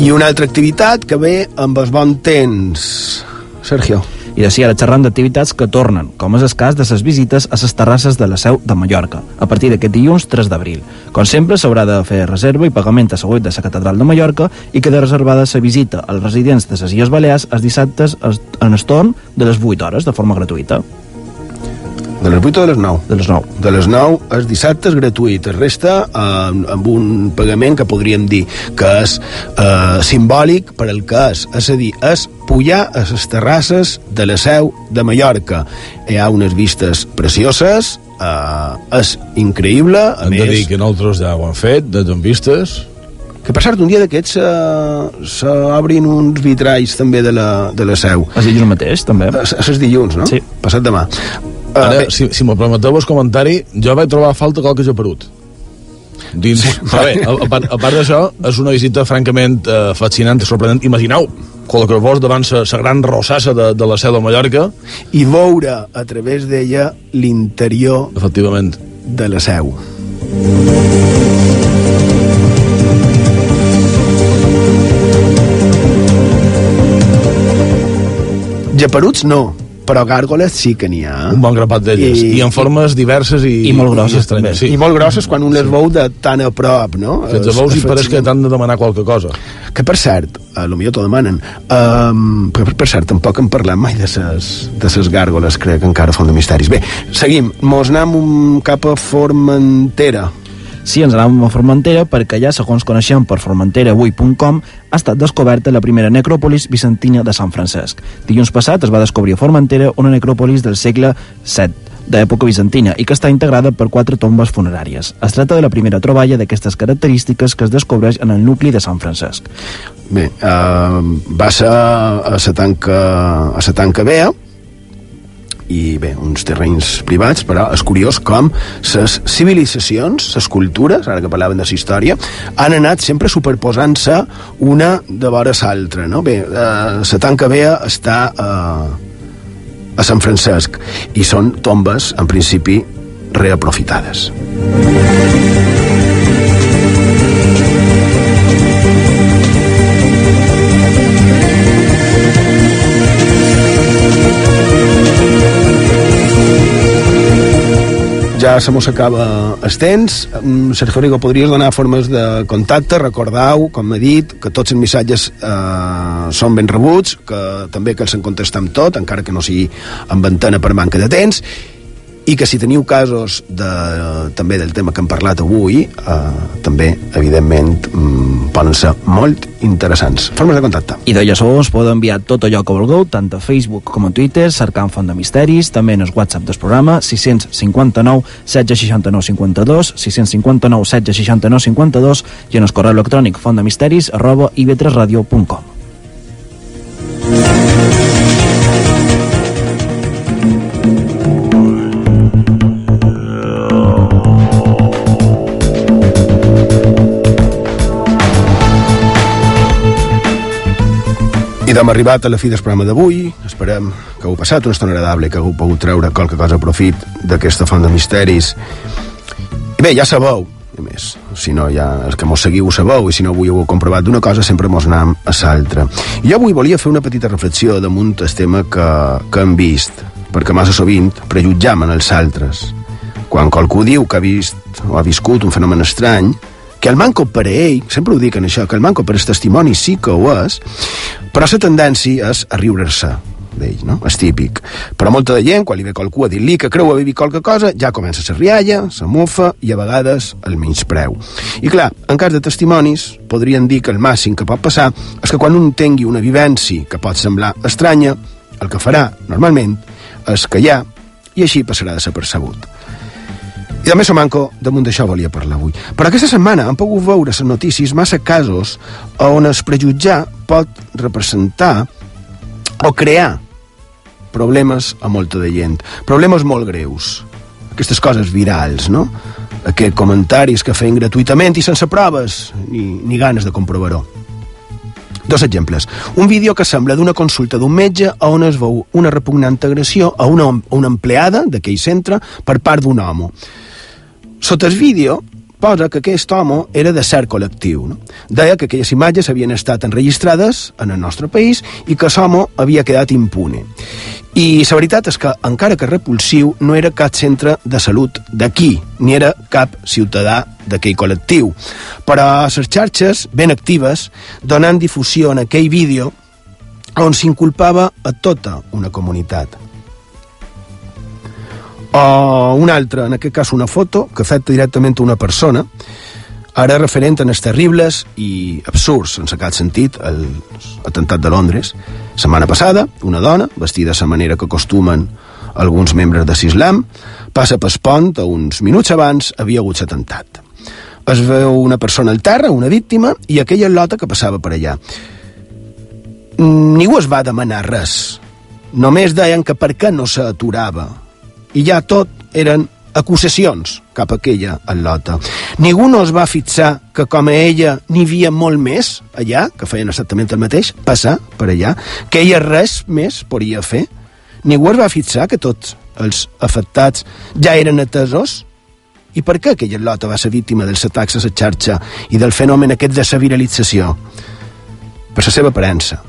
I una altra activitat que ve amb el bon temps. Sergio. I d'ací ara xerrant d'activitats que tornen, com és el cas de les visites a les terrasses de la Seu de Mallorca, a partir d'aquest dilluns 3 d'abril. Com sempre, s'haurà de fer reserva i pagament a web de la Catedral de Mallorca i queda reservada la visita als residents de les Illes Balears els dissabtes en el torn de les 8 hores, de forma gratuïta. De les 8 o de les 9? De les 9. De les 9, el dissabte és gratuït, el resta eh, amb un pagament que podríem dir que és eh, simbòlic per al que és, és a dir, és pujar a les terrasses de la seu de Mallorca. Hi ha unes vistes precioses, eh, és increïble, a Hem més... de dir que nosaltres ja ho hem fet, de en vistes. Que per cert, un dia d'aquests eh, s'obrin uns vitralls també de la, de la seu. El dilluns mateix, també. És, és dilluns, no? Sí. Passat demà. Uh, Ara, si, si me permeteu el comentari, jo vaig trobar a falta qualque japerut. Dins, sí. Però bé, a, a part, a part d'això, és una visita francament eh, fascinant i sorprenent. Imagineu, que vos davant la gran rossassa de, de la seu de Mallorca, I veure a través d'ella l'interior efectivament. de la seu. Japeruts no, però gàrgoles sí que n'hi ha. Un bon grapat d'elles. I- I, en formes diverses i, I molt grosses, estranyes. també. Sí. I molt grosses quan un les veu de tan a prop, no? Que els veus i pareix que t'han de demanar qualque cosa. Que per cert, a lo millor t'ho demanen, um, per, per cert, tampoc hem parlat mai de ses, de ses gàrgoles, crec que encara font de misteris. Bé, seguim, mos anem un, cap a Formentera. Sí, ens anàvem a Formentera perquè allà, segons coneixem per formenteraavui.com, ha estat descoberta la primera necròpolis bizantina de Sant Francesc. Dilluns passat es va descobrir a Formentera una necròpolis del segle VII, d'època bizantina, i que està integrada per quatre tombes funeràries. Es tracta de la primera troballa d'aquestes característiques que es descobreix en el nucli de Sant Francesc. Bé, uh, va ser a la tanca, a la tanca Bea, i bé, uns terrenys privats, però és curiós com les civilitzacions, les cultures, ara que parlaven de la història, han anat sempre superposant-se una de vora l'altra, no? Bé, eh, la tanca Bea està eh, a Sant Francesc i són tombes, en principi, reaprofitades. Ja se mos acaba el temps. Mm, Sergio Rigo, podries donar formes de contacte? Recordeu, com he dit, que tots els missatges eh, són ben rebuts, que també que els en contestem tot, encara que no sigui amb antena per manca de temps, i que si teniu casos de, també del tema que hem parlat avui eh, també, evidentment mm, poden ser molt interessants. Formes de contacte. I d'allò sou us podeu enviar tot allò que vulgueu tant a Facebook com a Twitter cercant Font de Misteris també en el WhatsApp del programa 659 1669 52 659 1669 52 i en el correu electrònic fontdemisteris arroba ib3radio.com hem arribat a la fi del programa d'avui. Esperem que heu passat una estona agradable, que heu pogut treure qualque cosa a profit d'aquesta font de misteris. I bé, ja sabeu, a més, si no ja els que mos seguiu ho sabeu, i si no avui ho heu comprovat d'una cosa, sempre mos anam a l'altra. Jo avui volia fer una petita reflexió damunt el tema que, que hem vist, perquè massa sovint prejutjam en els altres. Quan qualcú diu que ha vist o ha viscut un fenomen estrany, que el manco per ell, sempre ho dic en això, que el manco per el testimoni sí que ho és, però la tendència és a riure-se d'ell, no? És típic. Però molta de gent, quan li ve qualcú a dir-li que creu haver vist qualque cosa, ja comença a rialla, se mofa i a vegades el menyspreu. I clar, en cas de testimonis, podrien dir que el màxim que pot passar és que quan un tingui una vivència que pot semblar estranya, el que farà, normalment, és callar i així passarà de I també Somanco, damunt d'això volia parlar avui. Però aquesta setmana han pogut veure les notícies massa casos on es prejutjar pot representar o crear problemes a molta de gent. Problemes molt greus. Aquestes coses virals, no? Aquests comentaris que feien gratuïtament i sense proves ni, ni ganes de comprovar-ho. Dos exemples. Un vídeo que sembla d'una consulta d'un metge on es veu una repugnant agressió a una, a una empleada d'aquell centre per part d'un home. Sota el vídeo exposa que aquest home era de cert col·lectiu. No? Deia que aquelles imatges havien estat enregistrades en el nostre país i que l'home havia quedat impune. I la veritat és que, encara que repulsiu, no era cap centre de salut d'aquí, ni era cap ciutadà d'aquell col·lectiu. Però les xarxes, ben actives, donant difusió en aquell vídeo on s'inculpava a tota una comunitat. O una altra, en aquest cas una foto, que afecta directament a una persona, ara referent en els terribles i absurds, sense cap sentit, l'atemptat de Londres. Setmana passada, una dona, vestida de la manera que acostumen alguns membres de l'islam, passa pel pont a uns minuts abans havia hagut l'atemptat. Es veu una persona al terra, una víctima, i aquella lota que passava per allà. Ningú es va demanar res. Només deien que per què no s'aturava i ja tot eren acusacions cap a aquella al·lota. Ningú no es va fixar que com a ella n'hi havia molt més allà, que feien exactament el mateix, passar per allà, que ella res més podria fer. Ningú es va fixar que tots els afectats ja eren atesos? I per què aquella lota va ser víctima dels atacs a la xarxa i del fenomen aquest de la viralització? Per la seva aparença,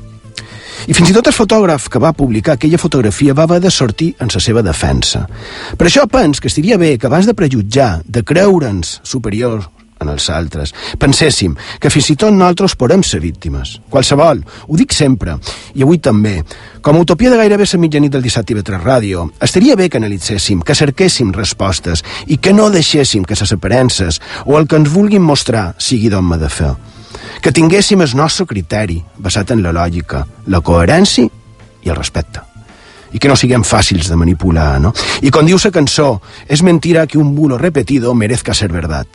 i fins i tot el fotògraf que va publicar aquella fotografia va haver de sortir en la seva defensa. Per això pens que estaria bé que abans de prejutjar, de creure'ns superiors en els altres. Penséssim que fins i tot nosaltres podem ser víctimes. Qualsevol. Ho dic sempre. I avui també. Com a utopia de gairebé la mitjanit del dissabte i 3 Ràdio, estaria bé que analitzéssim, que cerquéssim respostes i que no deixéssim que les aparences o el que ens vulguin mostrar sigui d'home de fer que tinguéssim el nostre criteri, basat en la lògica, la coherència i el respecte. I que no siguem fàcils de manipular, no? I com diu la cançó, és mentira que un bulo repetido merezca ser verdad.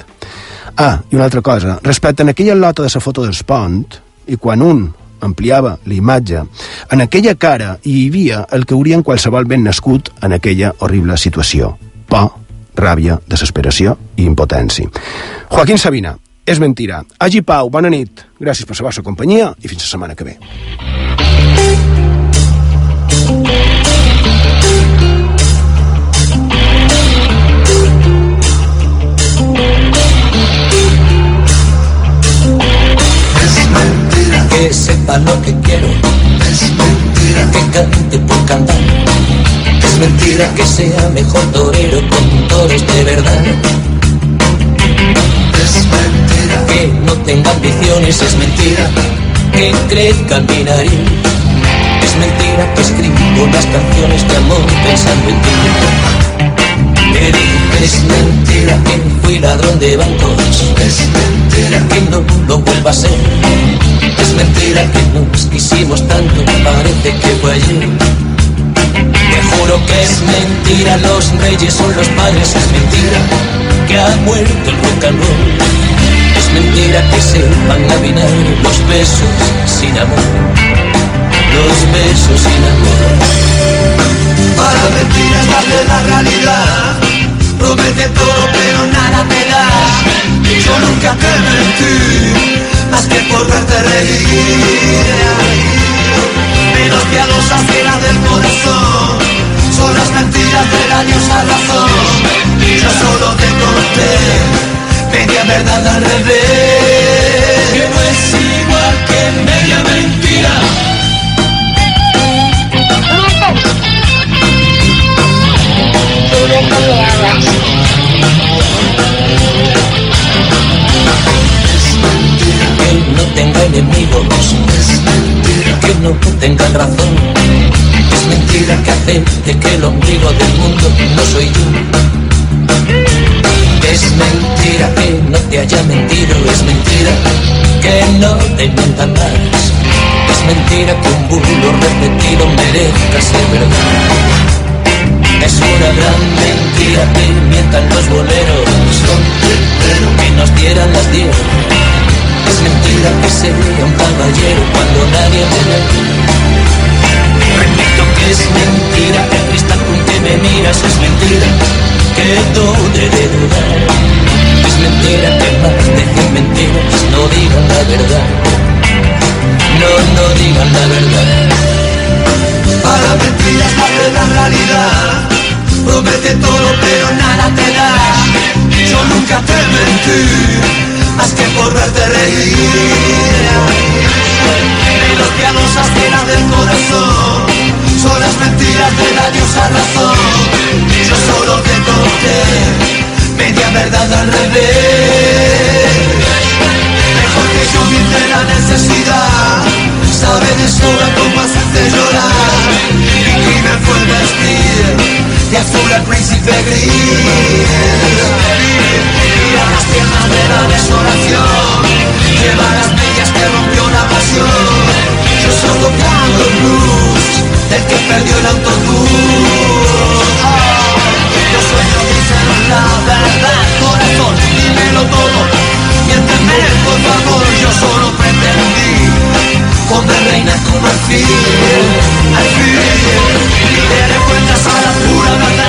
Ah, i una altra cosa, respecte en aquella lota de la foto dels pont, i quan un ampliava la imatge, en aquella cara hi havia el que haurien qualsevol ben nascut en aquella horrible situació. Por, ràbia, desesperació i impotència. Joaquín Sabina, és mentira. Hagi Pau, bona nit. Gràcies per la vostra companyia i fins la setmana que ve. que sepa lo que quiero. Es mentira que cante por cantar. Es mentira que sea mejor torero con toros de verdad. No tenga ambiciones, es mentira que crezca en mi nariz. Es mentira que escribo las canciones de amor pensando en ti. Es mentira que fui ladrón de bancos. Es mentira que no lo vuelva a ser. Es mentira que nos quisimos tanto, parece que fue ayer. Te juro que es mentira, los reyes son los padres, es mentira que ha muerto el rock roll. Es mentira que sepan caminar los besos sin amor. Los besos sin amor. Para mentiras darle la realidad. Promete todo pero nada te da. Yo nunca te mentí, más que por verte reír. Menos piadosas que la del corazón. Son las mentiras de la diosa razón. Yo solo te conté media verdad al revés. Que no es igual que media mentira. Que no tenga enemigos, que no tengan razón. Es mentira que acepte que el ombligo del mundo no soy yo. Es mentira que no te haya mentido, es mentira que no te mientan más. Es mentira que un bulo repetido merezca ser verdad. Es una gran mentira que mientan los boleros, que nos dieran las diez. Es mentira que sería un caballero cuando nadie me ve. Repito que es mentira, el cristal con que me miras es mentira, que todo debe dudar. Es mentira que más de cien mentiras no digan la verdad. No, no digan la verdad. Para mentiras parte la realidad. Promete todo pero nada te da. Yo nunca te mentí, más que por verte reír. Y los piadosas tiras del corazón, son las mentiras de la diosa razón. Yo solo te conté, media verdad al revés. Mejor que yo miente la necesidad, sabe de sobra cómo hacerte llorar. Mi crimen fue vestir de azul al príncipe gris. Mira las piernas de la desolación, lleva las medias que rompió la pasión. Yo solo canto el blues, el que perdió el autobús. Oh, los sueños dicen la verdad, corazón, dímelo todo. Mientras me por tu amor, yo solo pretendí poder reinar como al fin, al fin. Y cuentas a la pura verdad.